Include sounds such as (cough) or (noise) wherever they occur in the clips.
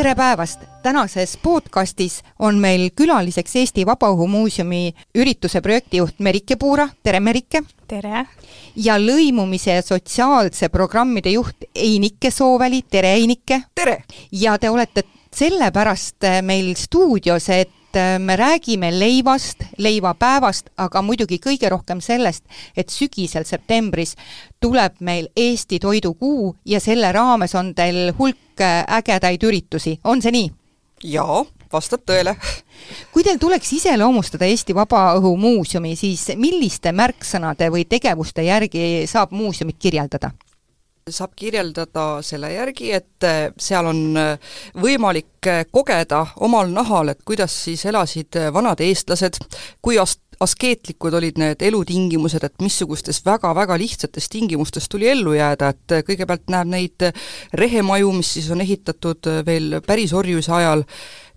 tere päevast! tänases podcastis on meil külaliseks Eesti Vabaõhumuuseumi ürituse projektijuht Merike Puura, tere Merike! tere! ja lõimumise ja sotsiaalse programmide juht Einike Sooväli, tere Einike! tere! ja te olete sellepärast meil stuudios, et me räägime leivast, leivapäevast, aga muidugi kõige rohkem sellest, et sügisel septembris tuleb meil Eesti toidukuu ja selle raames on teil hulk ägedaid üritusi, on see nii? jaa, vastab tõele. kui teil tuleks iseloomustada Eesti Vabaõhumuuseumi, siis milliste märksõnade või tegevuste järgi saab muuseumit kirjeldada? Saab kirjeldada selle järgi, et seal on võimalik kogeda omal nahal, et kuidas siis elasid vanad eestlased, kui ast-, askeetlikud olid need elutingimused, et missugustes väga-väga lihtsates tingimustes tuli ellu jääda, et kõigepealt näeb neid rehemaju, mis siis on ehitatud veel päris orjuse ajal,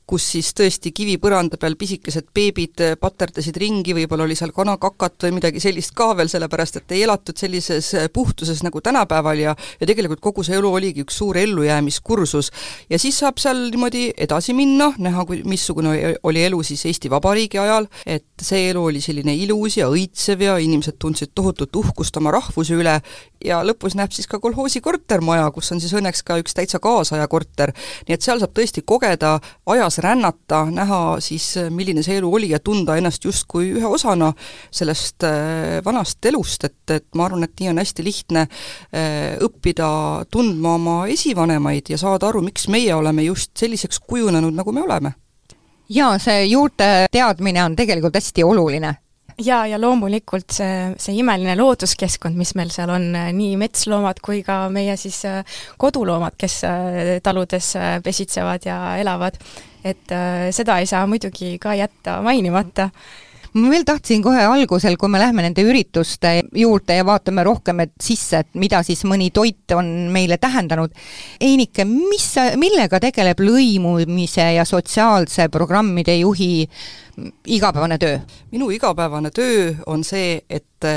kus siis tõesti kivipõranda peal pisikesed beebid paterdasid ringi, võib-olla oli seal kanakakat või midagi sellist ka veel, sellepärast et ei elatud sellises puhtuses nagu tänapäeval ja ja tegelikult kogu see elu oligi üks suur ellujäämiskursus. ja siis saab seal niimoodi edasi minna, näha, kui, missugune oli elu siis Eesti Vabariigi ajal, et see elu oli selline ilus ja õitsev ja inimesed tundsid tohutut uhkust oma rahvuse üle ja lõpus näeb siis ka kolhoosi kortermaja, kus on siis õnneks ka üks täitsa kaasaja korter. nii et seal saab tõesti kogeda ajas rännata, näha siis, milline see elu oli ja tunda ennast justkui ühe osana sellest äh, vanast elust, et, et ma arvan, et nii on hästi lihtne äh, õppida tundma oma esivanemaid ja saada aru, miks meie oleme just selliseks kujunenud, nagu me oleme. Jaa, see juurte teadmine on tegelikult hästi oluline. Jaa, ja loomulikult see, see imeline looduskeskkond, mis meil seal on, nii metsloomad kui ka meie siis koduloomad, kes taludes pesitsevad ja elavad, et seda ei saa muidugi ka jätta mainimata ma veel tahtsin kohe algusel, kui me lähme nende ürituste juurde ja vaatame rohkem et sisse, et mida siis mõni toit on meile tähendanud. Einike, mis, millega tegeleb lõimumise ja sotsiaalse programmide juhi igapäevane töö? minu igapäevane töö on see, et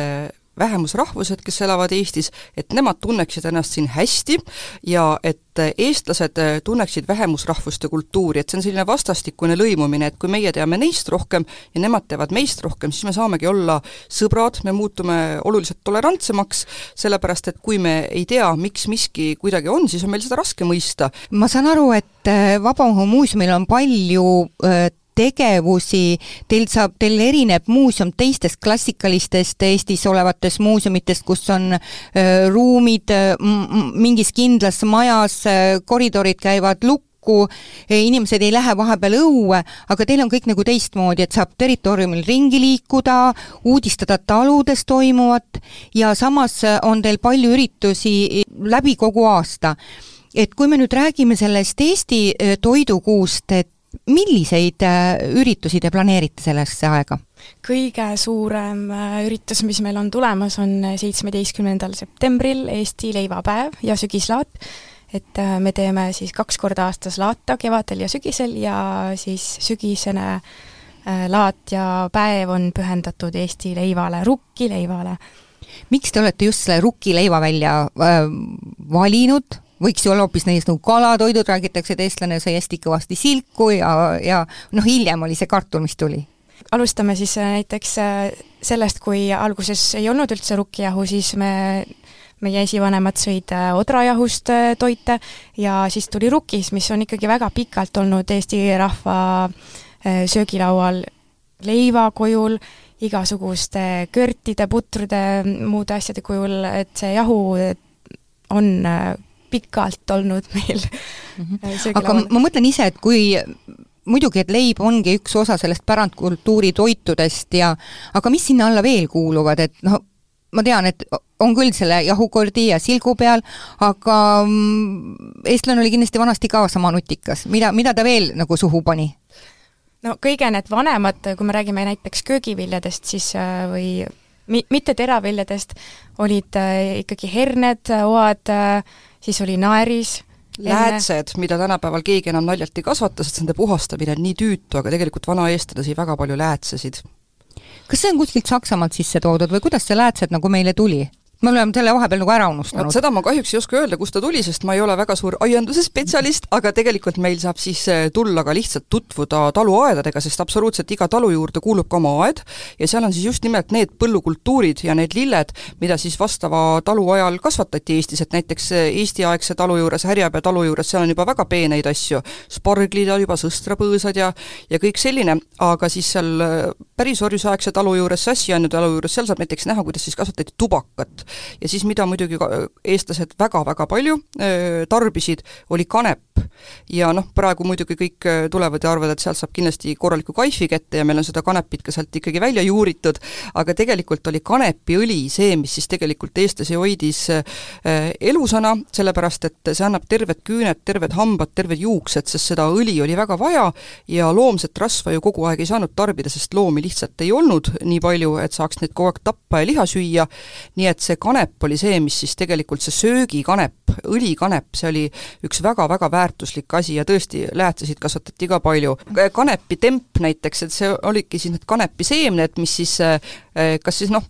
vähemusrahvused, kes elavad Eestis, et nemad tunneksid ennast siin hästi ja et eestlased tunneksid vähemusrahvuste kultuuri, et see on selline vastastikune lõimumine, et kui meie teame neist rohkem ja nemad teavad meist rohkem, siis me saamegi olla sõbrad, me muutume oluliselt tolerantsemaks, sellepärast et kui me ei tea, miks miski kuidagi on, siis on meil seda raske mõista. ma saan aru, et Vabaõhumuuseumil on palju äh, tegevusi, teil saab, teil erineb muuseum teistest klassikalistest Eestis olevatest muuseumitest, kus on äh, ruumid mingis kindlas majas, koridorid käivad lukku, inimesed ei lähe vahepeal õue, aga teil on kõik nagu teistmoodi, et saab territooriumil ringi liikuda, uudistada taludes toimuvat ja samas on teil palju üritusi läbi kogu aasta. et kui me nüüd räägime sellest Eesti toidukuust, et milliseid üritusi te planeerite sellesse aega? kõige suurem üritus, mis meil on tulemas, on seitsmeteistkümnendal septembril Eesti leivapäev ja sügislaat, et me teeme siis kaks korda aastas laata, kevadel ja sügisel ja siis sügisene laat ja päev on pühendatud Eesti leivale, rukkileivale. miks te olete just selle rukkileiva välja äh, valinud, võiks ju olla hoopis näiteks nagu kalatoidud, räägitakse, et eestlane sai hästi kõvasti silku ja, ja noh, hiljem oli see kartul, mis tuli. alustame siis näiteks sellest, kui alguses ei olnud üldse rukkijahu, siis me meie esivanemad sõid odrajahust toite ja siis tuli rukis, mis on ikkagi väga pikalt olnud Eesti rahva söögilaual leiva kujul, igasuguste körtide, putrude, muude asjade kujul, et see jahu on pikalt olnud meil mm. -hmm. aga ma mõtlen ise, et kui muidugi, et leib ongi üks osa sellest pärandkultuuri toitudest ja aga mis sinna alla veel kuuluvad, et noh, ma tean, et on küll selle jahukordi ja silgu peal, aga mm, eestlane oli kindlasti vanasti ka sama nutikas, mida, mida ta veel nagu suhu pani? no kõige need vanemad, kui me räägime näiteks köögiviljadest, siis või mi-, mitte teraviljadest, olid ikkagi herned, oad, siis oli naeris, läätsed, mida tänapäeval keegi enam naljalt ei kasvata, sest nende puhastamine on nii tüütu, aga tegelikult vana eestlane sõi väga palju läätsesid. kas see on kuskilt Saksamaalt sisse toodud või kuidas see läätsed nagu meile tuli? Me oleme selle vahepeal nagu ära unustanud. seda ma kahjuks ei oska öelda, kust ta tuli, sest ma ei ole väga suur aianduse spetsialist, aga tegelikult meil saab siis eh, tulla ka lihtsalt tutvuda taluaedadega, sest absoluutselt iga talu juurde kuulub ka oma aed. Ja seal on siis just nimelt need põllukultuurid ja need lilled, mida siis vastava talu ajal kasvatati Eestis, et näiteks eh, Eesti-aegse talu juures, Härjapea talu juures, seal on juba väga peeneid asju, sparglid on juba sõstrapõõsad ja ja kõik selline, aga siis seal eh, päris orjusaegse talu juures, Sassianju talu juures, seal saab näiteks näha, kuidas siis kasvatati tubakat ja siis, mida muidugi ka eestlased väga-väga palju tarbisid, oli kanep. ja noh, praegu muidugi kõik tulevad ja arvavad, et sealt saab kindlasti korraliku kaifi kätte ja meil on seda kanepit ka sealt ikkagi välja juuritud, aga tegelikult oli kanepiõli see, mis siis tegelikult eestlasi hoidis elusana, sellepärast et see annab terved küüned, terved hambad, terved juuksed, sest seda õli oli väga vaja ja loomset rasva ju kogu aeg ei saanud tarbida, sest loomi lihtsalt ei olnud nii palju, et saaks neid kogu aeg tappa ja liha süüa, nii et see kanep oli see, mis siis tegelikult see söögikanep, õlikanep, see oli üks väga-väga väärtuslik asi ja tõesti, lähetasid kasvatati ka palju. kanepitemp näiteks, et see olidki siis need kanepiseemned, mis siis eh, kas siis noh,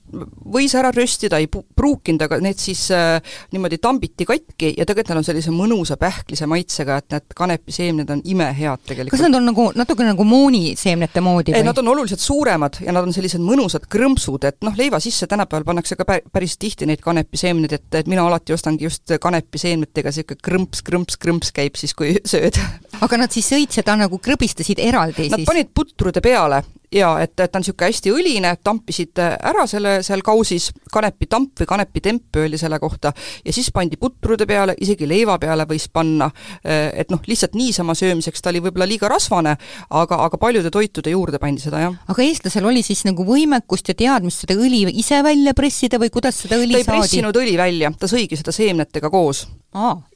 võis ära röstida, ei pruukinud, aga need siis äh, niimoodi tambiti katki ja tegelikult nad on sellise mõnusa pähklise maitsega, et need kanepiseemned on imehead tegelikult. kas nad on nagu natuke nagu mooniseemnete moodi või? Nad on oluliselt suuremad ja nad on sellised mõnusad krõmpsud, et noh, leiva sisse tänapäeval pannakse ka päris tihti neid kanepiseemneid, et, et mina alati ostangi just kanepiseemnetega, niisugune krõmps, krõmps, krõmps käib siis, kui sööd. aga nad siis sõid seda nagu krõbistasid eraldi nad siis? Nad panid putrude peale jaa, et, et ta on niisugune hästi õline, tampisid ära selle seal kausis, kanepitamp või kanepitemp öeldi selle kohta, ja siis pandi putrude peale, isegi leiva peale võis panna, et noh, lihtsalt niisama söömiseks ta oli võib-olla liiga rasvane, aga, aga paljude toitude juurde pandi seda, jah. aga eestlasel oli siis nagu võimekust ja teadmist seda õli ise välja pressida või kuidas seda õli saadi? ta ei pressinud õli välja, ta sõigi seda seemnetega koos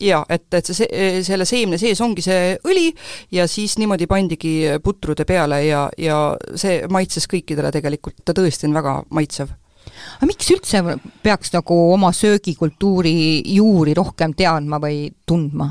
jaa, et, et see, selle seemne sees ongi see õli ja siis niimoodi pandigi putrude peale ja, ja see maitses kõikidele tegelikult, ta tõesti on väga maitsev. Aga miks üldse peaks nagu oma söögikultuuri juuri rohkem teadma või tundma?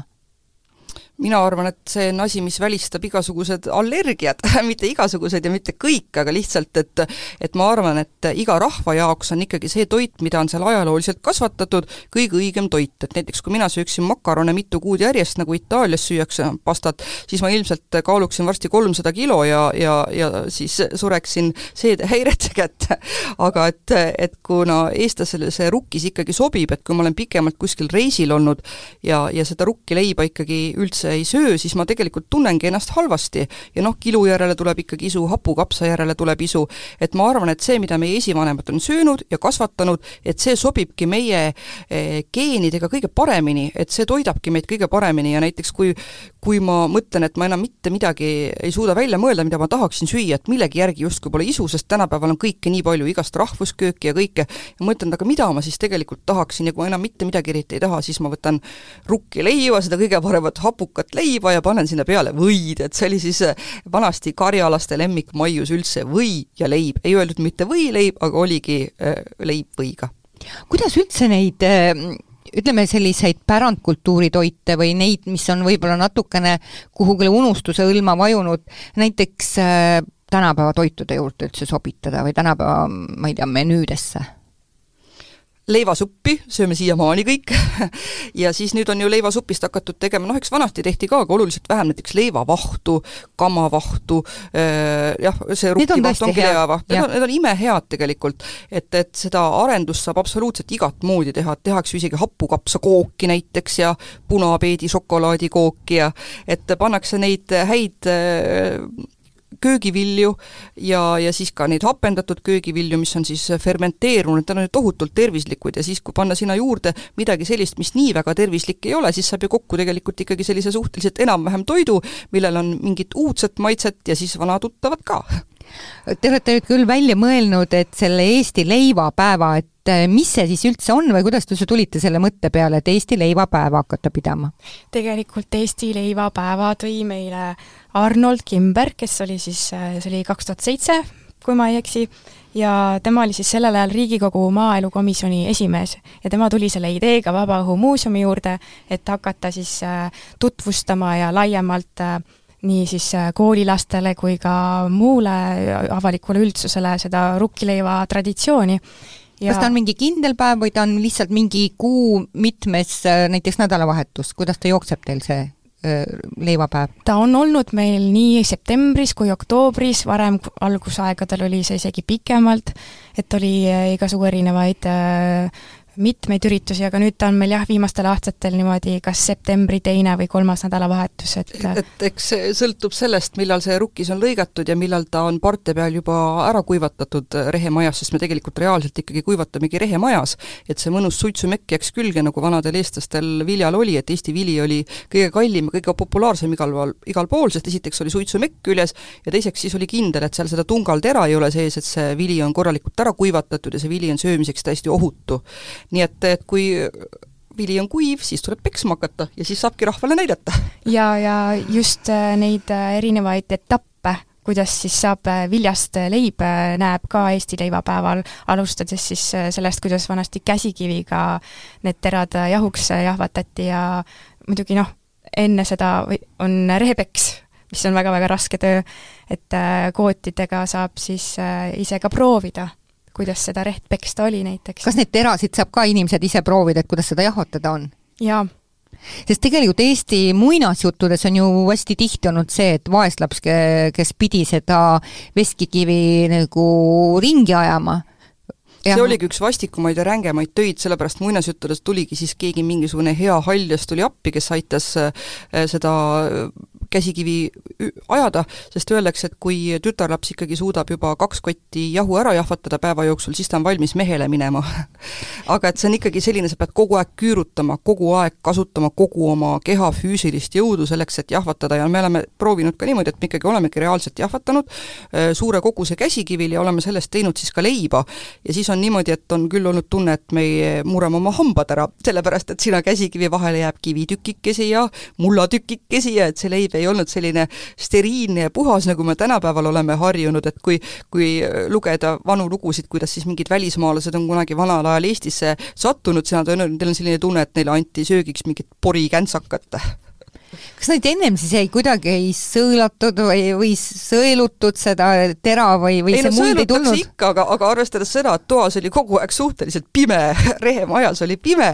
Mina arvan, et see on asi, mis välistab igasugused allergiad (laughs) mitte igasugused ja mitte kõik, aga lihtsalt, et et ma arvan, et iga rahva jaoks on ikkagi see toit, mida on seal ajalooliselt kasvatatud, kõige õigem toit, et näiteks kui mina sööksin makarone mitu kuud järjest, nagu Itaalias süüakse pastat, siis ma ilmselt kaaluksin varsti kolmsada kilo ja, ja, ja siis sureksin seedehäirete (laughs) kätte. (laughs) aga et, et kuna eestlasele see rukkis ikkagi sobib, et kui ma olen pikemalt kuskil reisil olnud ja, ja seda rukkileiba ikkagi üldse ei söö, siis ma tegelikult tunnengi ennast halvasti. ja noh, kilu järele tuleb ikkagi isu, hapukapsa järele tuleb isu. et ma arvan, et see, mida meie esivanemad on söönud ja kasvatanud, et see sobibki meie eh, geenidega kõige paremini, et see toidabki meid kõige paremini ja näiteks kui kui ma mõtlen, et ma enam mitte midagi ei suuda välja mõelda, mida ma tahaksin süüa, et millegi järgi justkui pole isu, sest tänapäeval on kõike nii palju, igast rahvuskööki ja kõike, ja mõtlen, aga mida ma siis tegelikult tahaksin ja kui ma enam mitte midagi eriti ei taha, siis ma võtan rukkileiva, seda kõige paremat hapukat leiba ja panen sinna peale võid, et see oli siis äh, vanasti karjalaste lemmik maius üldse, või ja leib, ei öeldud mitte võileib, aga oligi äh, leib võiga. kuidas üldse neid äh ütleme, selliseid pärandkultuuritoite või neid, mis on võib-olla natukene kuhugile unustuse hõlma vajunud, näiteks tänapäeva toitude juurde üldse sobitada või tänapäeva, ma ei tea, menüüdesse leivasuppi sööme siiamaani kõik. (laughs) Ja siis nüüd on ju leivasupist hakatud tegema, noh eks vanasti tehti ka, aga oluliselt vähem, näiteks leivavahtu, kammavahtu äh,, jah, see rukkivaht on ongi leivavaht, need on, need on imehead tegelikult. et, et seda arendust saab absoluutselt igat moodi teha, et tehakse isegi hapukapsakooki näiteks ja punapeedi šokolaadikooki ja et pannakse neid häid äh, köögivilju ja, ja siis ka neid hapendatud köögivilju, mis on siis fermenteerunud, need on ju tohutult tervislikud ja siis, kui panna sinna juurde midagi sellist, mis nii väga tervislik ei ole, siis saab ju kokku tegelikult ikkagi sellise suhteliselt enam-vähem toidu, millel on mingit uudset maitset ja siis vana tuttavat ka Te olete nüüd küll välja mõelnud, et selle Eesti leivapäeva, et äh, mis see siis üldse on või kuidas te tulite selle mõtte peale, et Eesti leivapäeva hakata pidama? tegelikult Eesti leivapäeva tõi meile Arnold Kimber, kes oli siis, äh, see oli kaks tuhat seitse, kui ma ei eksi, ja tema oli siis sellel ajal Riigikogu Maaelukomisjoni esimees ja tema tuli selle ideega Vabaõhumuuseumi juurde, et hakata siis äh, tutvustama ja laiemalt äh, nii siis äh, koolilastele kui ka muule avalikule üldsusele seda rukkileiva traditsiooni. ja kas ta on mingi kindel päev või ta on lihtsalt mingi kuu mitmes näiteks nädalavahetus, kuidas ta jookseb teil see leivapäev? ta on olnud meil nii septembris kui oktoobris, varem algusaegadel oli see isegi pikemalt, et oli igasugu erinevaid mitmeid üritusi, aga nüüd ta on meil jah, viimastel aastatel niimoodi kas septembri teine või kolmas nädalavahetus, et et eks see sõltub sellest, millal see rukkis on lõigatud ja millal ta on parte peal juba ära kuivatatud rehemajas, sest me tegelikult reaalselt ikkagi kuivatamegi rehemajas, et see mõnus suitsumekk jääks külge, nagu vanadel eestlastel viljal oli, et Eesti vili oli kõige kallim ja kõige populaarsem igal pool, igal pool, sest esiteks oli suitsumekk küljes ja teiseks siis oli kindel, et seal seda tungaltera ei ole sees, et see vili on korralikult ära kuivatatud ja see vili on söömiseks täiesti ohutu nii et, et kui vili on kuiv, siis tuleb peksma hakata ja siis saabki rahvale näidata. (laughs) ja, ja just äh, neid äh, erinevaid etappe, kuidas siis saab äh, viljast leib, näeb ka Eesti leivapäeval, alustades siis sellest, kuidas vanasti käsikiviga need terad jahuks jahvatati ja muidugi noh, enne seda on rehepeks, mis on väga-väga raske töö, et kootidega saab siis ise ka proovida kuidas seda reht peksta oli näiteks. kas neid terasid saab ka inimesed ise proovida, et kuidas seda jahutada on? jaa sest tegelikult Eesti muinasjuttudes on ju hästi tihti olnud see, et vaeslaps, kes pidi seda veskikivi nagu ringi ajama, see ja. oligi üks vastikumaid ja rängemaid töid, sellepärast muinasjuttudes tuligi siis keegi mingisugune hea haljas tuli appi, kes aitas äh, seda käsikivi ajada, sest öeldakse, et kui tütarlaps ikkagi suudab juba kaks kotti jahu ära jahvatada päeva jooksul, siis ta on valmis mehele minema (laughs) aga et see on ikkagi selline, sa pead kogu aeg küürutama, kogu aeg kasutama kogu oma keha füüsilist jõudu selleks, et jahvatada ja me oleme proovinud ka niimoodi, et me ikkagi olemegi reaalselt jahvatanud äh, suure koguse käsikivil ja oleme sellest teinud siis ka leiba. ja siis on niimoodi, et on küll olnud tunne, et me murrame oma hambad ära, sellepärast et sinna käsikivi vahele jääb kivitükikesi ja mullatükikesi ja et see leib ei olnud selline steriilne ja puhas, nagu me tänapäeval oleme harjunud, et kui, kui lugeda vanu lugusid, kuidas siis mingid välismaalased on kunagi vanal ajal Eestisse sattunud, siis nad on, neil on selline tunne, et neile anti söögiks mingit porikäntsakat kas neid ennem siis ei kuidagi ei sõõlatud või, või sõelutud seda tera või, või ei, see no, muld ei tulnud? ikka, aga, aga arvestades seda, et toas oli kogu aeg suhteliselt pime, (laughs) rehemajas oli pime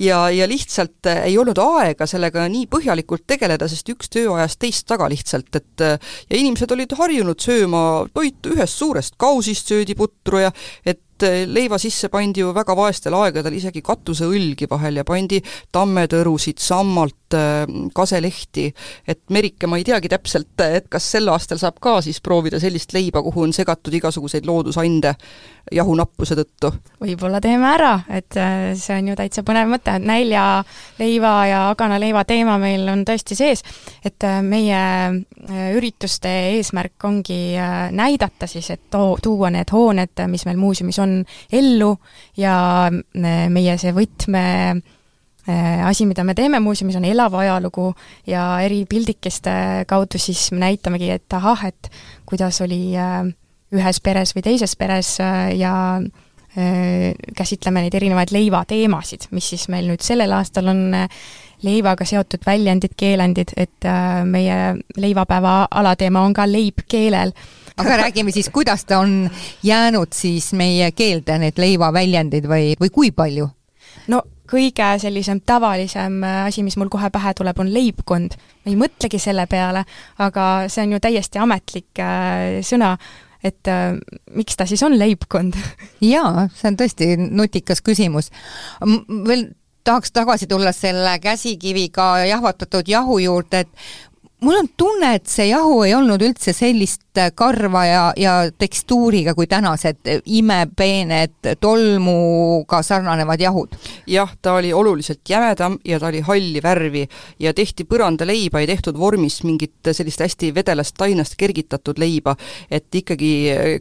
ja, ja lihtsalt ei olnud aega sellega nii põhjalikult tegeleda, sest üks töö ajas teist taga lihtsalt, et ja inimesed olid harjunud sööma toitu ühest suurest kausist, söödi putru ja et et leiva sisse pandi ju väga vaestel aegadel isegi katuseõlgi vahel ja pandi tammetõrusid, sammalt, äh, kaselehti, et Merike, ma ei teagi täpselt, et kas sel aastal saab ka siis proovida sellist leiba, kuhu on segatud igasuguseid loodusande jahunappuse tõttu? võib-olla teeme ära, et see on ju täitsa põnev mõte, et näljaleiva ja aganaleiva teema meil on tõesti sees, et meie ürituste eesmärk ongi näidata siis, et too, tuua need hooned, mis meil muuseumis on, on ellu ja äh, meie see võtme äh, asi, mida me teeme muuseumis, on elav ajalugu ja eri pildikeste kaudu siis me näitamegi, et ahah, et kuidas oli äh, ühes peres või teises peres ja käsitleme neid erinevaid leivateemasid, mis siis meil nüüd sellel aastal on leivaga seotud väljendid, keelendid, et meie leivapäeva alateema on ka leib keelel aga räägime siis, kuidas ta on jäänud siis meie keelde, need leivaväljendid või, või kui palju? no kõige sellisem tavalisem äh, asi, mis mul kohe pähe tuleb, on leibkond. ma ei mõtlegi selle peale, aga see on ju täiesti ametlik äh, sõna, et äh, miks ta siis on leibkond? (laughs) jaa, see on tõesti nutikas küsimus. veel tahaks tagasi tulla selle käsikiviga jahvatatud jahu juurde, et mul on tunne, et see jahu ei olnud üldse sellist karva ja, ja tekstuuriga kui tänased imepeened tolmuga sarnanevad jahud. jah, ta oli oluliselt jämedam ja ta oli halli värvi ja tehti põrandaleiba, ei tehtud vormis mingit sellist hästi vedelast tainast kergitatud leiba, et ikkagi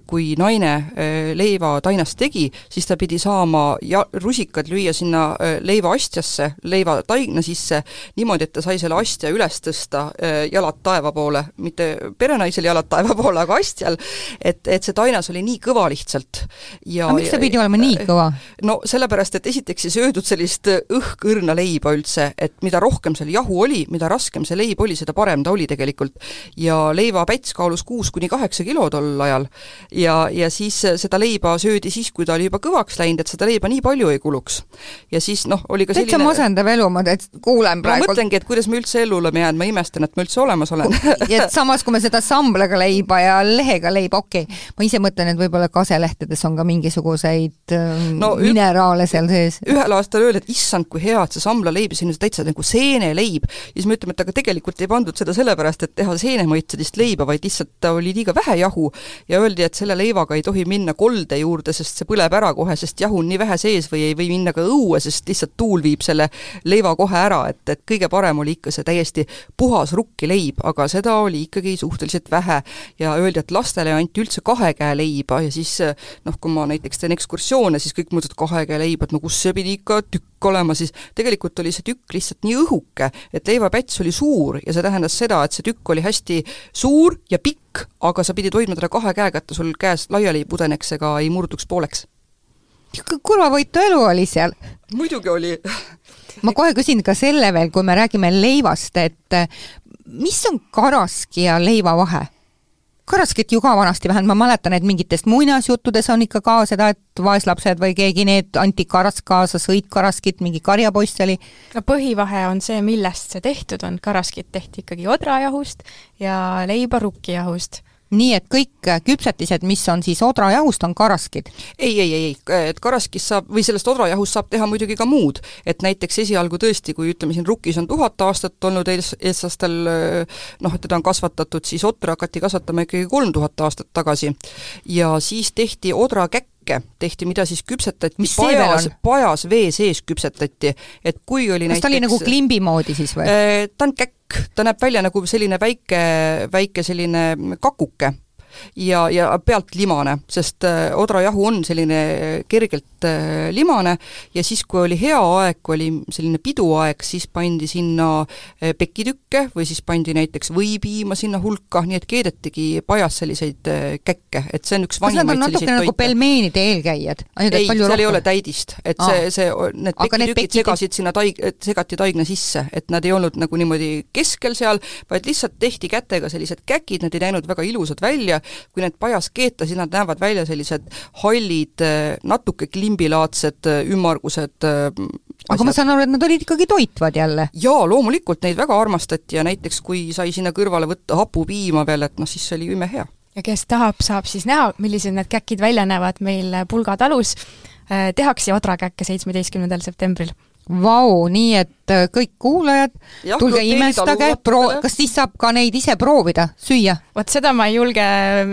kui naine äh, leiva tainast tegi, siis ta pidi saama ja rusikad lüüa sinna äh, leivaastjasse, leiva taina sisse, niimoodi, et ta sai selle astja üles tõsta äh, jalad taeva poole, mitte perenaisel jalad taeva poole, aga astjal, et, et see tainas oli nii kõva lihtsalt. aga miks ta pidi olema nii kõva? no sellepärast, et esiteks ei söödud sellist õhkõrna leiba üldse, et mida rohkem seal jahu oli, mida raskem see leib oli, seda parem ta oli tegelikult. ja leivapäts kaalus kuus kuni kaheksa kilo tol ajal. ja, ja siis seda leiba söödi siis, kui ta oli juba kõvaks läinud, et seda leiba nii palju ei kuluks. ja siis noh, oli ka selline täitsa masendav elu, ma täitsa kuulen praegu. ma mõtlengi, et kuidas ma üldse ellu oleme jäänud, ma imestan, et ma üldse olemas olen et samas, kui me seda samblaga leiba ja lehega leiba, okei okay., ma ise mõtlen, et võib-olla kaselehtedes on ka mingisuguseid ähm, no, mineraale seal sees. ühel aastal öeldi, et issand, kui hea, et see samblaleib ja selline täitsa nagu seeneleib. ja siis me ütleme, et aga tegelikult ei pandud seda sellepärast, et teha seenemaitselist leiba, vaid lihtsalt ta oli liiga vähe jahu ja öeldi, et selle leivaga ei tohi minna kolde juurde, sest see põleb ära kohe, sest jahu on nii vähe sees või ei või minna ka õue, sest lihtsalt tuul viib selle leiva kohe ära, et, et kõige parem oli ikka see täiesti puhas rukkileib, aga seda oli ikkagi suhteliselt vähe. ja öeldi, et lastele anti üldse kahe käe leiba ja siis noh, kui ma näiteks teen ekskursioone, siis kõik mõtlevad, kahe käe leib, et no kus see pidi ikka tükk olema, siis tegelikult oli see tükk lihtsalt nii õhuke, et leivapäts oli suur ja see tähendas seda, et see tükk oli hästi suur ja pikk, aga sa pidid hoidma teda kahe käega, et ta sul käes laiali ei pudeneks ega ei murduks pooleks. niisugune kurvavõitu elu oli seal. muidugi oli ma kohe küsin ka selle veel, kui me räägime leivast, et mis on karaski ja leiva vahe? Karaskit ju ka vanasti, vähemalt ma mäletan, et mingitest muinasjuttudes on ikka ka seda, et vaeslapsed või keegi need anti karask kaasa, sõid karaskit, mingi karjapoiss oli. no põhivahe on see, millest see tehtud on, karaskit tehti ikkagi odrajahust ja leiba rukkijahust nii et kõik küpsetised, mis on siis odrajahust, on karaskid? ei, ei, ei, ei, et karaskist saab, või sellest odrajahust saab teha muidugi ka muud. et näiteks esialgu tõesti, kui ütleme siin Rukkis on tuhat aastat olnud ees, eestlastel noh, et teda on kasvatatud, siis otra hakati kasvatama ikkagi kolm tuhat aastat tagasi. ja siis tehti odrakäkke, tehti, mida siis küpsetati Mis pajas, pajas vee sees küpsetati. et kui oli kas näiteks ta oli nagu klimbi moodi siis või? ta on käkk, ta näeb välja nagu selline väike, väike selline kakuke ja, ja pealt limane, sest äh, odrajahu on selline kergelt äh, limane ja siis, kui oli hea aeg, kui oli selline piduaeg, siis pandi sinna äh, pekitükke või siis pandi näiteks võipiima sinna hulka, nii et keedetigi pajas selliseid käkke, et see on üks vanimaid selliseid toite. nagu pelmeenide eelkäijad? ei, seal rohkem. ei ole täidist, et Aa. see, see, need pekitükid pekid... segasid sinna taig-, segati taigna sisse, et nad ei olnud nagu niimoodi keskel seal, vaid lihtsalt tehti kätega sellised käkid, need ei näinud väga ilusad välja, kui need pajas keeta, siis nad näevad välja sellised hallid, natuke klimbilaadsed, ümmargused asjad. aga ma saan aru, et nad olid ikkagi toitvad jälle? jaa, loomulikult, neid väga armastati ja näiteks kui sai sinna kõrvale võtta hapupiima veel, et noh, siis see oli imehea. ja kes tahab, saab siis näha, millised need käkid välja näevad meil Pulga talus, tehakse odrakäkke seitsmeteistkümnendal septembril Vau, nii et kõik kuulajad, tulge imestage, proo-, kas siis saab ka neid ise proovida, süüa? vot seda ma ei julge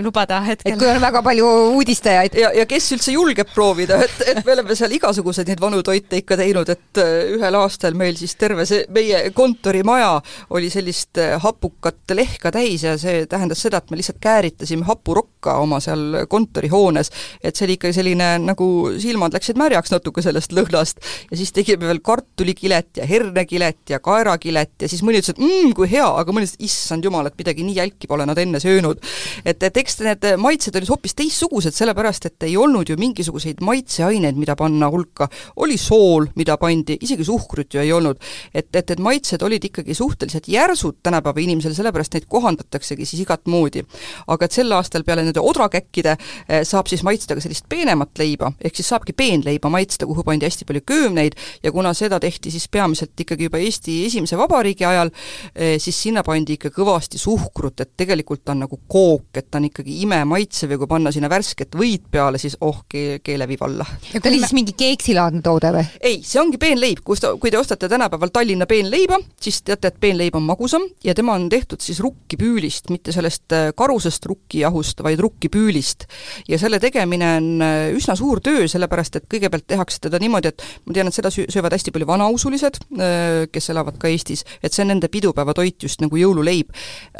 lubada hetkel. et kui on väga palju uudistajaid. ja, ja kes üldse julgeb proovida, et, et me oleme seal igasuguseid neid vanu toite ikka teinud, et ühel aastal meil siis terve see meie kontorimaja oli sellist hapukat lehka täis ja see tähendas seda, et me lihtsalt kääritasime hapurokka oma seal kontorihoones, et see oli ikka selline nagu silmad läksid märjaks natuke sellest lõhnast ja siis tegime veel kartulikilet ja hernekilet ja kaerakilet ja siis mõni ütles, et mmm, kui hea, aga mõni ütles, issand jumal, et midagi nii jälki pole nad enne söönud. et, et eks need maitsed olid hoopis teistsugused, sellepärast et ei olnud ju mingisuguseid maitseaineid, mida panna hulka. oli sool, mida pandi, isegi suhkrut ju ei olnud. et, et need maitsed olid ikkagi suhteliselt järsud tänapäeva inimesele, sellepärast neid kohandataksegi siis igat moodi. aga et sel aastal peale nende odrakäkkide eh, saab siis maitsta ka sellist peenemat leiba, ehk siis saabki peenleiba maitsta, kuhu pandi hästi palju köömneid ja kuna seda tehti siis peamiselt ikkagi juba Eesti esimese vabariigi ajal, eh, siis sinna pandi ikka kõvasti suhkrut, et tegelikult ta on nagu kook, et ta on ikkagi imemaitsev ja kui panna sinna värsket võid peale, siis oh, kee, keele viib alla. ja ta oli siis mingi keeksilaadne toode või? ei, see ongi peenleib, kus ta, kui te ostate tänapäeval Tallinna peenleiba, siis teate, et peenleib on magusam ja tema on tehtud siis rukkipüülist, mitte sellest äh, karusest rukkijahust, vaid rukkipüülist. ja selle tegemine on äh, üsna suur töö, sellepärast et kõigepealt tehakse teda niimoodi, et ma tean, et seda söövad hästi palju vanausulised, äh, kes elavad ka Eestis, et see on nende pidupäevatoit just nagu jõululeib.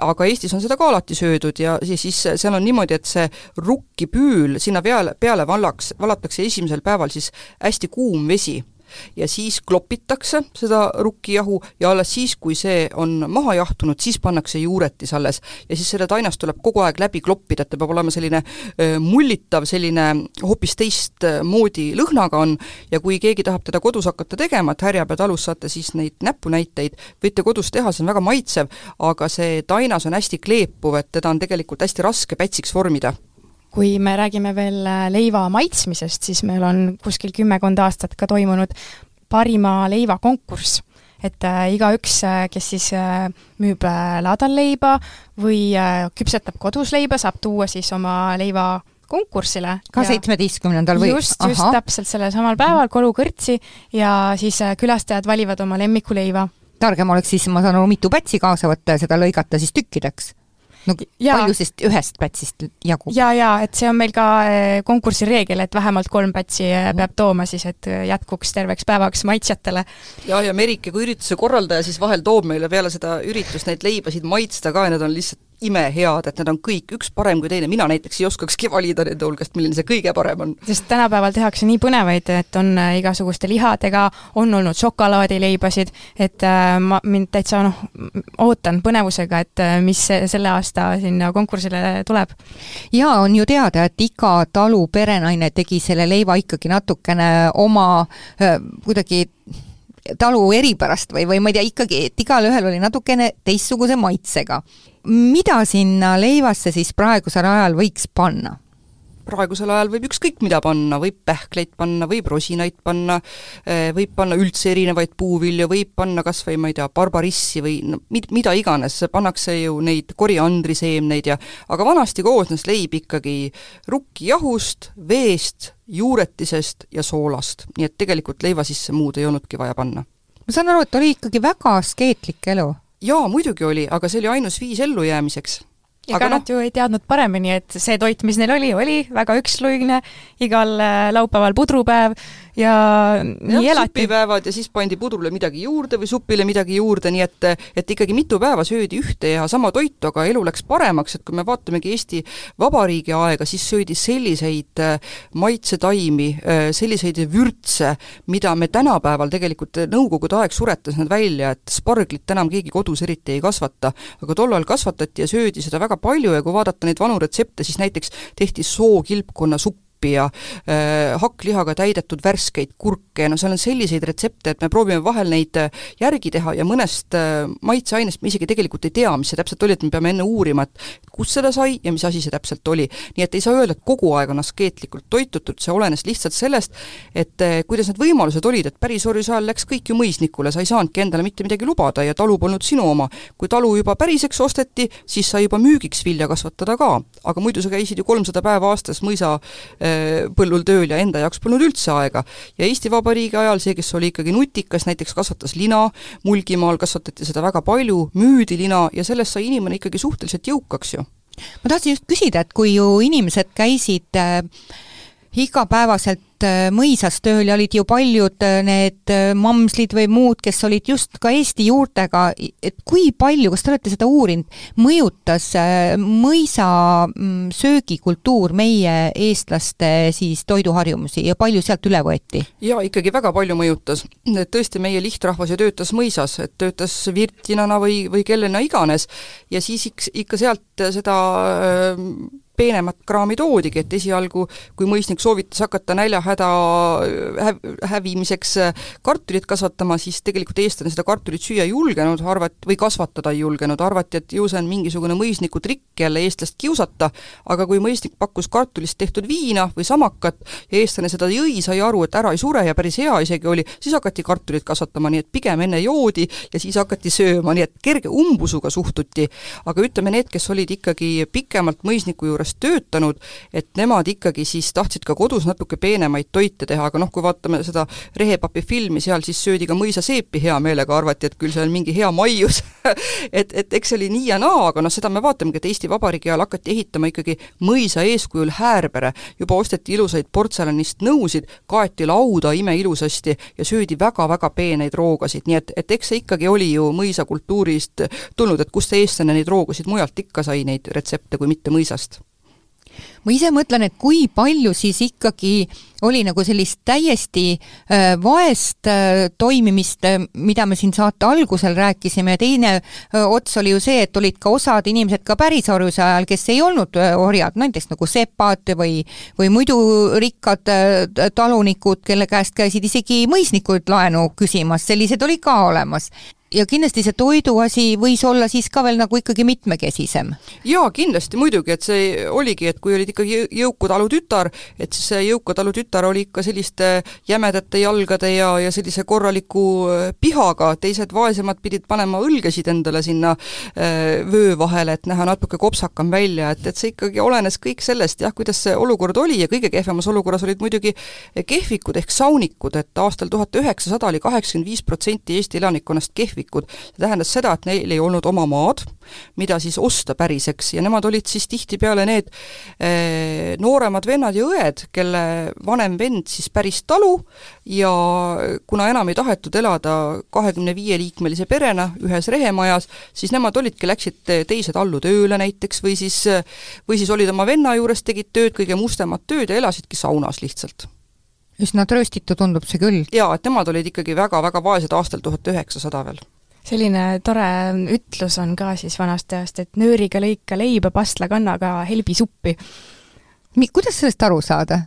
aga Eestis on seda ka alati söödud ja, ja siis seal on niimoodi, et see rukkipüül, sinna peale, peale vallaks, valatakse esimesel päeval siis hästi kuum vesi ja siis klopitakse seda rukkijahu ja alles siis, kui see on maha jahtunud, siis pannakse juuretis alles. ja siis seda tainast tuleb kogu aeg läbi kloppida, et ta peab olema selline mullitav, selline hoopis teistmoodi lõhnaga on. Ja kui keegi tahab teda kodus hakata tegema, et Härjapea talus saate siis neid näpunäiteid, võite kodus teha, see on väga maitsev, aga see tainas on hästi kleepuv, et teda on tegelikult hästi raske pätsiks vormida kui me räägime veel äh, leiva maitsmisest, siis meil on kuskil kümmekond aastat ka toimunud parima leiva konkurss. et äh, igaüks, äh, kes siis äh, müüb äh, laadal leiba või äh, küpsetab kodus leiba, saab tuua siis oma leiva konkursile. ka seitsmeteistkümnendal või? just, just täpselt sellel samal päeval kolukõrtsi ja siis äh, külastajad valivad oma lemmikuleiva. targem oleks siis, ma saan aru, mitu pätsi kaasa võtta ja seda lõigata siis tükkideks no ja. palju siis ühest pätsist jagub? jaa, jaa, et see on meil ka eh, konkursi reegel, et vähemalt kolm pätsi eh, peab tooma siis, et eh, jätkuks terveks päevaks maitsjatele. jaa, ja Merike kui ürituse korraldaja siis vahel toob meile peale seda üritust neid leibasid maitsta ka ja need on lihtsalt imehead, et need on kõik üks parem kui teine, mina näiteks ei oskakski valida nende hulgast, milline see kõige parem on. sest tänapäeval tehakse nii põnevaid, et on äh, igasuguste lihadega, on olnud šokolaadileibasid, et äh, ma, mind täitsa noh, ootan põnevusega, et äh, mis selle aasta sinna konkursile tuleb. jaa, on ju teada, et iga talu perenaine tegi selle leiva ikkagi natukene oma kuidagi talu eripärast või, või ma ei tea, ikkagi, et igalühel oli natukene teistsuguse maitsega. mida sinna leivasse siis praegusel ajal võiks panna? Praegusel ajal võib ükskõik mida panna, võib pähkleid panna, võib rosinaid panna, eh, võib panna üldse erinevaid puuvilju, võib panna kas või ma ei tea, barbarissi või no mid-, mida iganes, pannakse ju neid koriandriseemneid ja aga vanasti koosnes leib ikkagi rukkijahust, veest, juuretisest ja soolast, nii et tegelikult leiva sisse muud ei olnudki vaja panna. ma saan aru, et oli ikkagi väga askeetlik elu? jaa, muidugi oli, aga see oli ainus viis ellujäämiseks ega no, nad ju ei teadnud paremini, et see toit, mis neil oli, oli väga üksluine, igal äh, laupäeval pudrupäev ja nii ja, elati. supipäevad ja siis pandi pudrule midagi juurde või supile midagi juurde, nii et et ikkagi mitu päeva söödi ühte ja sama toitu, aga elu läks paremaks, et kui me vaatamegi Eesti Vabariigi aega, siis söödi selliseid äh, maitsetaimi, äh, selliseid vürtse, mida me tänapäeval tegelikult, Nõukogude aeg suretas nad välja, et sparglit enam keegi kodus eriti ei kasvata. aga tollal kasvatati ja söödi seda väga palju ja kui vaadata neid vanu retsepte, siis näiteks tehti sookilpkonna suppi, suppi ja äh, hakklihaga täidetud värskeid kurke ja no seal on selliseid retsepte, et me proovime vahel neid äh, järgi teha ja mõnest äh, maitseainest me isegi tegelikult ei tea, mis see täpselt oli, et me peame enne uurima, et kust seda sai ja mis asi see täpselt oli. nii et ei saa öelda, et kogu aeg on askeetlikult toitutud, see olenes lihtsalt sellest, et äh, kuidas need võimalused olid, et pärisorjuse ajal läks kõik ju mõisnikule, sa ei saanudki endale mitte midagi lubada ja talu polnud sinu oma. kui talu juba päriseks osteti, siis sai juba müügiks vilja kasvatada ka, aga muidu sa käisid ju kolmsada päeva aastas mõisa põllul tööl ja enda jaoks polnud üldse aega. ja Eesti Vabariigi ajal see, kes oli ikkagi nutikas, näiteks kasvatas lina, Mulgimaal kasvatati seda väga palju, müüdi lina ja sellest sai inimene ikkagi suhteliselt jõukaks ju. ma tahtsin just küsida, et kui ju inimesed käisid äh, igapäevaselt äh, mõisas tööl ja olid ju paljud äh, need äh, mamslid või muud, kes olid just ka Eesti juurtega, et kui palju, kas te olete seda uurinud, mõjutas mõisa mm, söögikultuur meie eestlaste siis toiduharjumusi ja palju sealt üle võeti? jaa, ikkagi väga palju mõjutas. et tõesti, meie lihtrahvas ju töötas mõisas, et töötas virtinana või, või kellena iganes ja siis ikka sealt seda peenemat kraami toodigi, et esialgu, kui mõisnik soovitas hakata näljahäda häv-, hävimiseks äh, kartulit kasvatama, siis tegelikult eestlane seda kartulit süüa ei julgenud, arvati, või kasvatada ei julgenud, arvati, et ju see on mingisugune mõisniku trikk jälle eestlast kiusata, aga kui mõisnik pakkus kartulist tehtud viina või samakat ja eestlane seda jõi, sai aru, et ära ei sure ja päris hea isegi oli, siis hakati kartulit kasvatama, nii et pigem enne joodi ja siis hakati sööma, nii et kerge umbusuga suhtuti. aga ütleme, need, kes olid ikkagi pikemalt mõisniku juures juures töötanud, et nemad ikkagi siis tahtsid ka kodus natuke peenemaid toite teha, aga noh, kui vaatame seda Rehepapi filmi, seal siis söödi ka mõisaseepi hea meelega, arvati, et küll see on mingi hea maius (laughs) et, et eks see oli nii ja naa, aga noh, seda me vaatamegi, et Eesti Vabariigi ajal hakati ehitama ikkagi mõisa eeskujul Häärbere, juba osteti ilusaid portselanist nõusid, kaeti lauda imeilusasti ja söödi väga-väga peeneid roogasid, nii et, et eks see ikkagi oli ju mõisakultuurist tulnud, et kust see eestlane neid roogasid mujalt ikka sai, neid retsepte, kui mitte mõisast ma ise mõtlen, et kui palju siis ikkagi oli nagu sellist täiesti äh, vaest äh, toimimist, äh, mida me siin saate algusel rääkisime. Ja teine ots oli ju see, et olid ka osad inimesed ka pärisorjuse ajal, kes ei olnud orjad, näiteks nagu sepad või, või muidu rikkad talunikud, kelle käest käisid isegi mõisnikud laenu küsimas, sellised olid ka olemas ja kindlasti see toiduasi võis olla siis ka veel nagu ikkagi mitmekesisem? jaa, kindlasti muidugi, et see oligi, et kui olid ikkagi jõuku talu tütar, et siis see jõuka talu tütar oli ikka selliste jämedate jalgade ja, ja sellise korraliku äh, pihaga, teised vaesemad pidid panema õlgesid endale sinna äh, vöö vahele, et näha natuke kopsakam välja, et, et see ikkagi olenes kõik sellest jah, kuidas see olukord oli ja kõige kehvemas olukorras olid muidugi kehvikud ehk saunikud, et aastal tuhat üheksasada oli kaheksakümmend viis protsenti Eesti elanikkonnast kehv kehvikud, see tähendas seda, et neil ei olnud oma maad, mida siis osta päriseks. Ja nemad olid siis tihtipeale need eh, nooremad vennad ja õed, kelle vanem vend siis päris talu ja kuna enam ei tahetud elada kahekümne viie liikmelise perena ühes rehemajas, siis nemad olidki, läksid teise tallu tööle näiteks või siis, või siis olid oma venna juures, tegid tööd, kõige mustemat tööd ja elasidki saunas lihtsalt üsna trööstitu tundub see küll. jaa, et nemad olid ikkagi väga-väga vaesed aastal tuhat üheksasada veel. selline tore ütlus on ka siis vanast ajast, et nööriga lõika leiba, pastlakannaga helbi suppi. Mi-, kuidas sellest aru saada?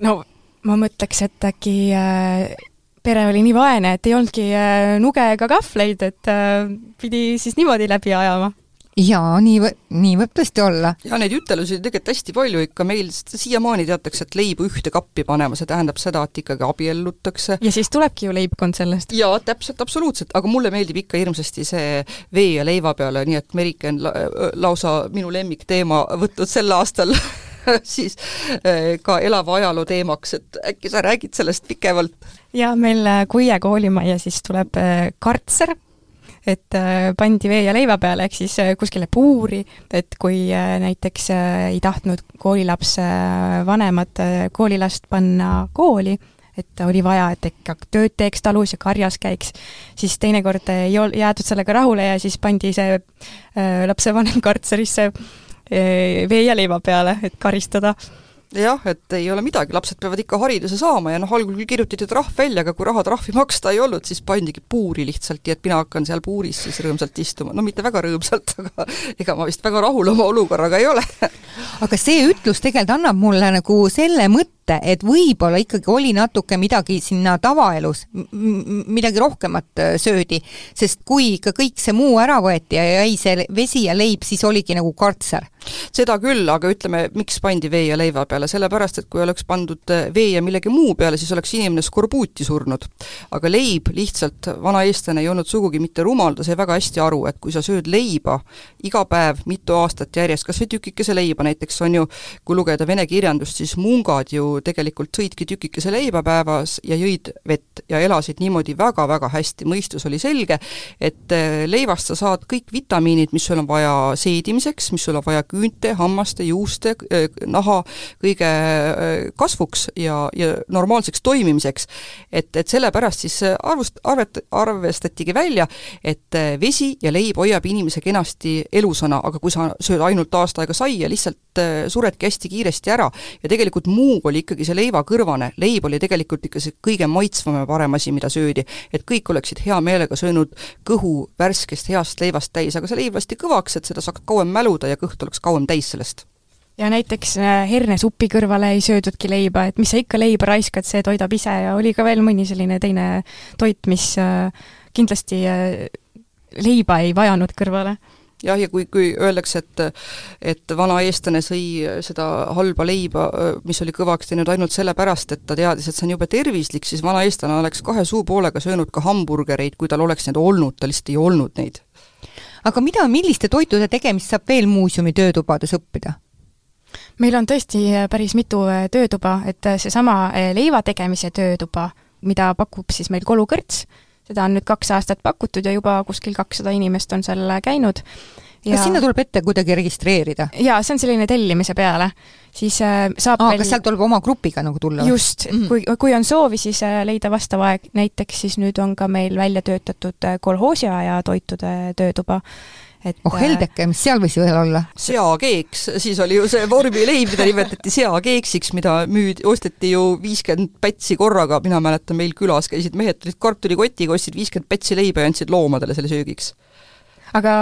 no ma mõtleks, et äkki äh, pere oli nii vaene, et ei olnudki äh, nuge ega kahvleid, et äh, pidi siis niimoodi läbi ajama jaa, nii võ-, nii võib tõesti olla. ja neid ütelusi on tegelikult hästi palju ikka, meil siiamaani teatakse, et leibu ühte kappi panema, see tähendab seda, et ikkagi abiellutakse. ja siis tulebki ju leibkond sellest. jaa, täpselt, absoluutselt, aga mulle meeldib ikka hirmsasti see vee ja leiva peale, nii et Merike on la lausa minu lemmikteema võtnud sel aastal (laughs) siis eh, ka elava ajaloo teemaks, et äkki sa räägid sellest pikemalt? jaa, meil Kuie koolimajja siis tuleb eh, kartser et äh, pandi vee ja leiva peale, ehk siis äh, kuskile puuri, et kui äh, näiteks ei tahtnud koolilaps vanemad koolilast panna kooli, et oli vaja, et ikka tööd teeks talus ja karjas käiks, siis teinekord ei ol-, jäädud sellega rahule ja siis pandi see lapsevanem kartserisse vee ja leiva peale, et karistada jah, et ei ole midagi, lapsed peavad ikka hariduse saama ja noh, algul küll kirjutati trahv välja, aga kui raha trahvi maksta ei olnud, siis pandigi puuri lihtsalt, nii et mina hakkan seal puuris siis rõõmsalt istuma, no mitte väga rõõmsalt, aga (laughs) ega ma vist väga rahul oma olukorraga ei ole. Aga see ütlus tegelikult annab mulle nagu selle mõtte, mõte, et võib-olla ikkagi oli natuke midagi sinna tavaelus, midagi rohkemat äh, söödi, sest kui ikka kõik see muu ära võeti ja jäi see vesi ja leib, siis oligi nagu kartser. seda küll, aga ütleme, miks pandi vee ja leiva peale, sellepärast et kui oleks pandud äh, vee ja millegi muu peale, siis oleks inimene skorbuuti surnud. aga leib lihtsalt, vana eestlane ei olnud sugugi mitte rumal, ta sai väga hästi aru, et kui sa sööd leiba iga päev mitu aastat järjest, kas või tükikese leiba näiteks on ju, kui lugeda vene kirjandust, siis mungad ju tegelikult sõidki tükikese leiba päevas ja jõid vett ja elasid niimoodi väga-väga hästi, mõistus oli selge, et äh, leivast sa saad kõik vitamiinid, mis sul on vaja seedimiseks, mis sul on vaja küünte, hammaste, juuste, äh, naha kõige äh, kasvuks ja, ja normaalseks toimimiseks. et, et sellepärast siis arvust-, arvet-, arvestatigi välja, et vesi ja leib hoiab inimese kenasti elusana, aga kui sa sööd ainult aasta aega saia, lihtsalt suredki hästi kiiresti ära ja tegelikult muu oli ikkagi see leivakõrvane, leib oli tegelikult ikka see kõige maitsvam ja parem asi, mida söödi. et kõik oleksid hea meelega söönud kõhu värskest heast leivast täis, aga see leib lasti kõvaks, et seda saaks kauem mäluda ja kõht oleks kauem täis sellest. Ja näiteks äh, hernesupi kõrvale ei söödudki leiba, et mis sa ikka leiba raiskad, see toidab ise. Ja oli ka veel mõni selline teine toit, mis äh, kindlasti äh, leiba ei vajanud kõrvale jah, ja kui, kui öeldakse, et et vana eestlane sõi seda halba leiba, mis oli kõvaks teinud ainult sellepärast, et ta teadis, et see on jube tervislik, siis vana eestlane oleks kahe suupoolega söönud ka hamburgereid, kui tal oleks neid olnud, tal lihtsalt ei olnud neid. aga mida, milliste toitude tegemist saab veel muuseumi töötubades õppida? meil on tõesti päris mitu töötuba, et seesama leiva tegemise töötuba, mida pakub siis meil Kolukõrts, seda on nüüd kaks aastat pakutud ja juba kuskil kakssada inimest on seal käinud. Ja... kas sinna tuleb ette kuidagi registreerida? jaa, see on selline tellimise peale. siis äh, saab Aa, veel kas sealt tuleb oma grupiga nagu tulla? just mm, -hmm. kui, kui on soovi, siis äh, leida vastav aeg, näiteks siis nüüd on ka meil välja töötatud äh, kolhoosiaja toitude töötuba, et oh heldeke, mis seal võis veel olla? seakeeks, siis oli ju see vormileib, mida nimetati seakeeksiks, mida müüdi, osteti ju viiskümmend pätsi korraga, mina mäletan, meil külas käisid mehed, tulid kartulikotiga, ostsid viiskümmend pätsi leiba ja andsid loomadele selle söögiks aga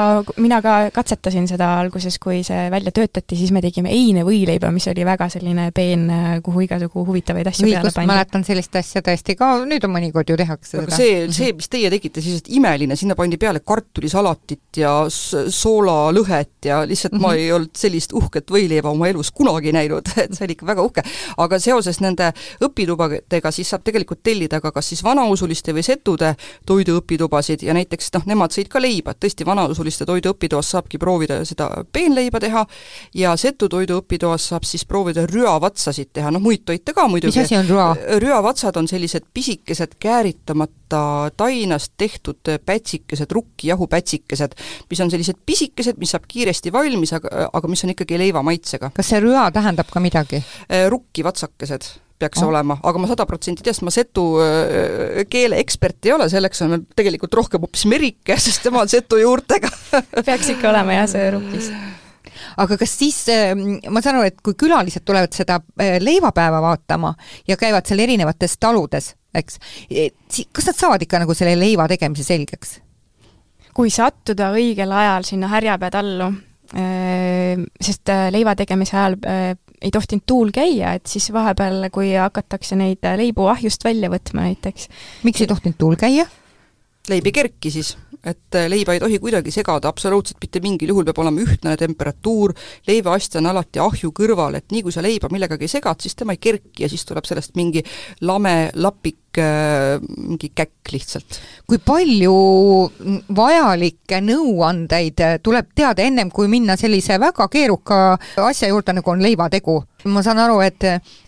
mina ka katsetasin seda alguses, kui see välja töötati, siis me tegime einevõileiba, mis oli väga selline peen, kuhu igasugu huvitavaid asju peale pandi. mäletan sellist asja tõesti ka, nüüd on mõnikord ju tehakse aga seda. see, see, mis teie tegite, siis imeline, sinna pandi peale kartulisalatit ja soolalõhet ja lihtsalt mm -hmm. ma mhm. ei olnud sellist uhket võileiba oma elus kunagi näinud, (laughs) et see oli ikka väga uhke. aga seoses nende õpitubadega siis saab tegelikult tellida ka kas siis vanausuliste või setude toiduõpitubasid ja näiteks noh, nemad sõid ka leiba, et tõesti, vanausuliste toidu õpitoas saabki proovida seda peenleiba teha ja setu toidu õpitoas saab siis proovida rüavatsasid teha, noh muid toite ka muidugi. mis asi on rüa? rüavatsad on sellised pisikesed kääritamata tainast tehtud pätsikesed, rukkijahupätsikesed, mis on sellised pisikesed, mis saab kiiresti valmis, aga, aga mis on ikkagi leiva maitsega. kas see rüa tähendab ka midagi? rukkivatsakesed peaks oh. olema, aga ma sada protsenti tean, sest ma setu äh, keele ekspert ei ole, selleks on tegelikult rohkem hoopis Merike, (laughs) sest tema on setu juurtega peaks ikka olema jah, see rukkis aga kas siis, ähm, ma saan aru, et kui külalised tulevad seda äh, leivapäeva vaatama ja käivad seal erinevates taludes, eks, kas nad saavad ikka nagu selle leiva tegemise selgeks? kui sattuda õigel ajal sinna härjapea tallu, äh, sest leiva tegemise ajal ei tohtinud tuul käia, et siis vahepeal, kui hakatakse neid leibu ahjust välja võtma näiteks. miks ei tohtinud tuul käia? leib ei kerki siis, et leiba ei tohi kuidagi segada, absoluutselt mitte mingil juhul peab olema ühtlane temperatuur, leivaastja on alati ahju kõrval, et nii kui sa leiba millegagi segad, siis tema ei kerki ja siis tuleb sellest mingi lame lapik Äh, mingi käkk lihtsalt. kui palju vajalikke nõuandeid tuleb teada ennem, kui minna sellise väga keeruka asja juurde, nagu on leivategu? ma saan aru, et,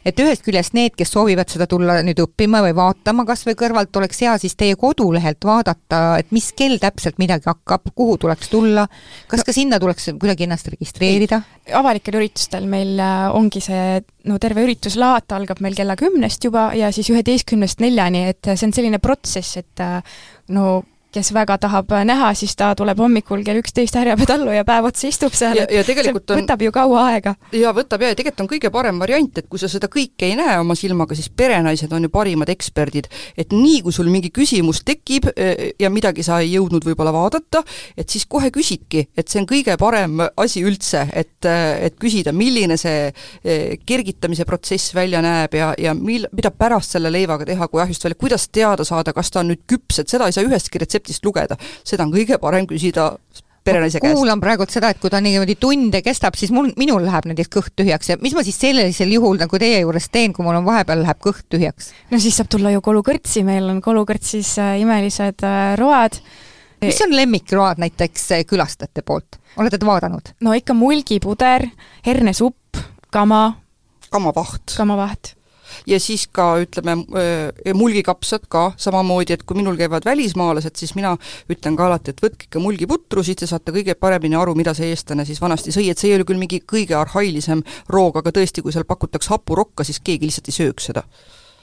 et ühest küljest need, kes soovivad seda tulla nüüd õppima või vaatama kas või kõrvalt, oleks hea siis teie kodulehelt vaadata, et mis kell täpselt midagi hakkab, kuhu tuleks tulla, kas no, ka sinna tuleks kuidagi ennast registreerida? avalikel üritustel meil äh, ongi see no terve ürituslaat algab meil kella kümnest juba ja siis üheteistkümnest neljani, et see on selline protsess, et no kes väga tahab näha, siis ta tuleb hommikul kell üksteist härjapetallu ja päev otsa istub seal, et ja tegelikult on, võtab ju kaua aega. jaa, võtab ja, ja tegelikult on kõige parem variant, et kui sa seda kõike ei näe oma silmaga, siis perenaised on ju parimad eksperdid. et nii, kui sul mingi küsimus tekib e, ja midagi sa ei jõudnud võib-olla vaadata, et siis kohe küsidki, et see on kõige parem asi üldse, et, et küsida, milline see e, kergitamise protsess välja näeb ja, ja mil-, mida pärast selle leivaga teha, kui ahjust välja, kuidas teada saada, kas ta on nüüd küps, et seda ei saa ühestki retseptist retseptist lugeda, seda on kõige parem küsida perenaise käest. kuulan praegult seda, et kui ta niimoodi tunde kestab, siis mul, minul läheb näiteks kõht tühjaks ja mis ma siis sellisel juhul nagu teie juures teen, kui mul on vahepeal läheb kõht tühjaks? no siis saab tulla ju kolukõrtsi, meil on kolukõrtsis äh, imelised äh, road. mis on lemmikroad näiteks äh, külastajate poolt, olete te vaadanud? no ikka mulgipuder, hernesupp, kama. kamavaht. kamavaht ja siis ka ütleme, mulgikapsad ka samamoodi, et kui minul käivad välismaalased, siis mina ütlen ka alati, et võtke ikka mulgiputru, siis te saate kõige paremini aru, mida see eestlane siis vanasti sõi, et see ei ole küll mingi kõige arhailisem roog, aga tõesti, kui seal pakutakse hapurokka, siis keegi lihtsalt ei sööks seda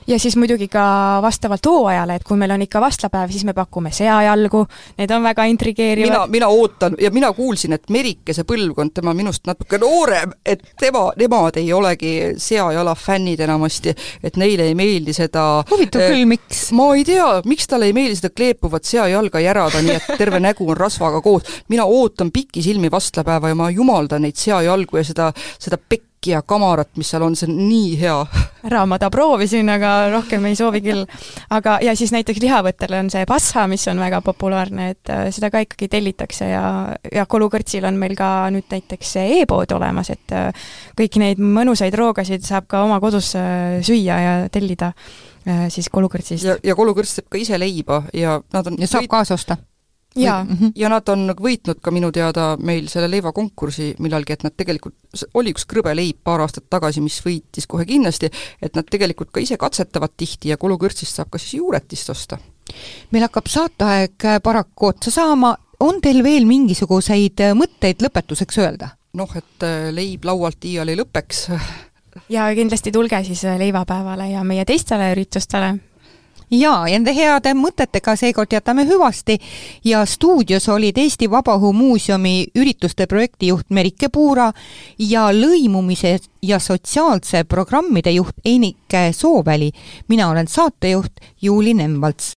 ja siis muidugi ka vastavalt hooajale, et kui meil on ikka vastlapäev, siis me pakume seajalgu, need on väga intrigeerivad. mina, mina ootan ja mina kuulsin, et Merikese põlvkond, tema minust natuke noorem, et tema, nemad ei olegi seajala fännid enamasti, et neile ei meeldi seda huvitav äh, küll, miks? ma ei tea, miks talle ei meeldi seda kleepuvat seajalga järada, nii et terve nägu on rasvaga koos. mina ootan pikisilmi vastlapäeva ja ma jumaldan neid seajalgu ja seda, seda pekki ja kamarat, mis seal on, see on nii hea. ära ma ta proovisin, aga rohkem ei soovi küll. aga, ja siis näiteks lihavõttele on see passa, mis on väga populaarne, et äh, seda ka ikkagi tellitakse ja, ja Kolukõrtsil on meil ka nüüd näiteks e-pood olemas, et äh, kõiki neid mõnusaid roogasid saab ka oma kodus äh, süüa ja tellida siis Kolukõrtsist. ja, ja Kolukõrts teeb ka ise leiba ja nad on ja saab kaasa osta ja, mm -hmm. ja nad on võitnud ka minu teada meil selle leivakonkursi millalgi, et nad tegelikult, oli üks krõbe leib paar aastat tagasi, mis võitis kohe kindlasti, et nad tegelikult ka ise katsetavad tihti ja kulukõrtsist saab ka siis juuretist osta. meil hakkab saateaeg paraku otsa saama, on teil veel mingisuguseid mõtteid lõpetuseks öelda? noh, et äh, leib laualt iial ei lõpeks ja kindlasti tulge siis leivapäevale ja meie teistele üritustele jaa, ja nende heade mõtetega seekord jätame hüvasti ja stuudios olid Eesti Vabaõhumuuseumi ürituste projektijuht Merike Puura ja lõimumise ja sotsiaalse programmide juht Einike Sooväli. mina olen saatejuht Juuli Nemvalts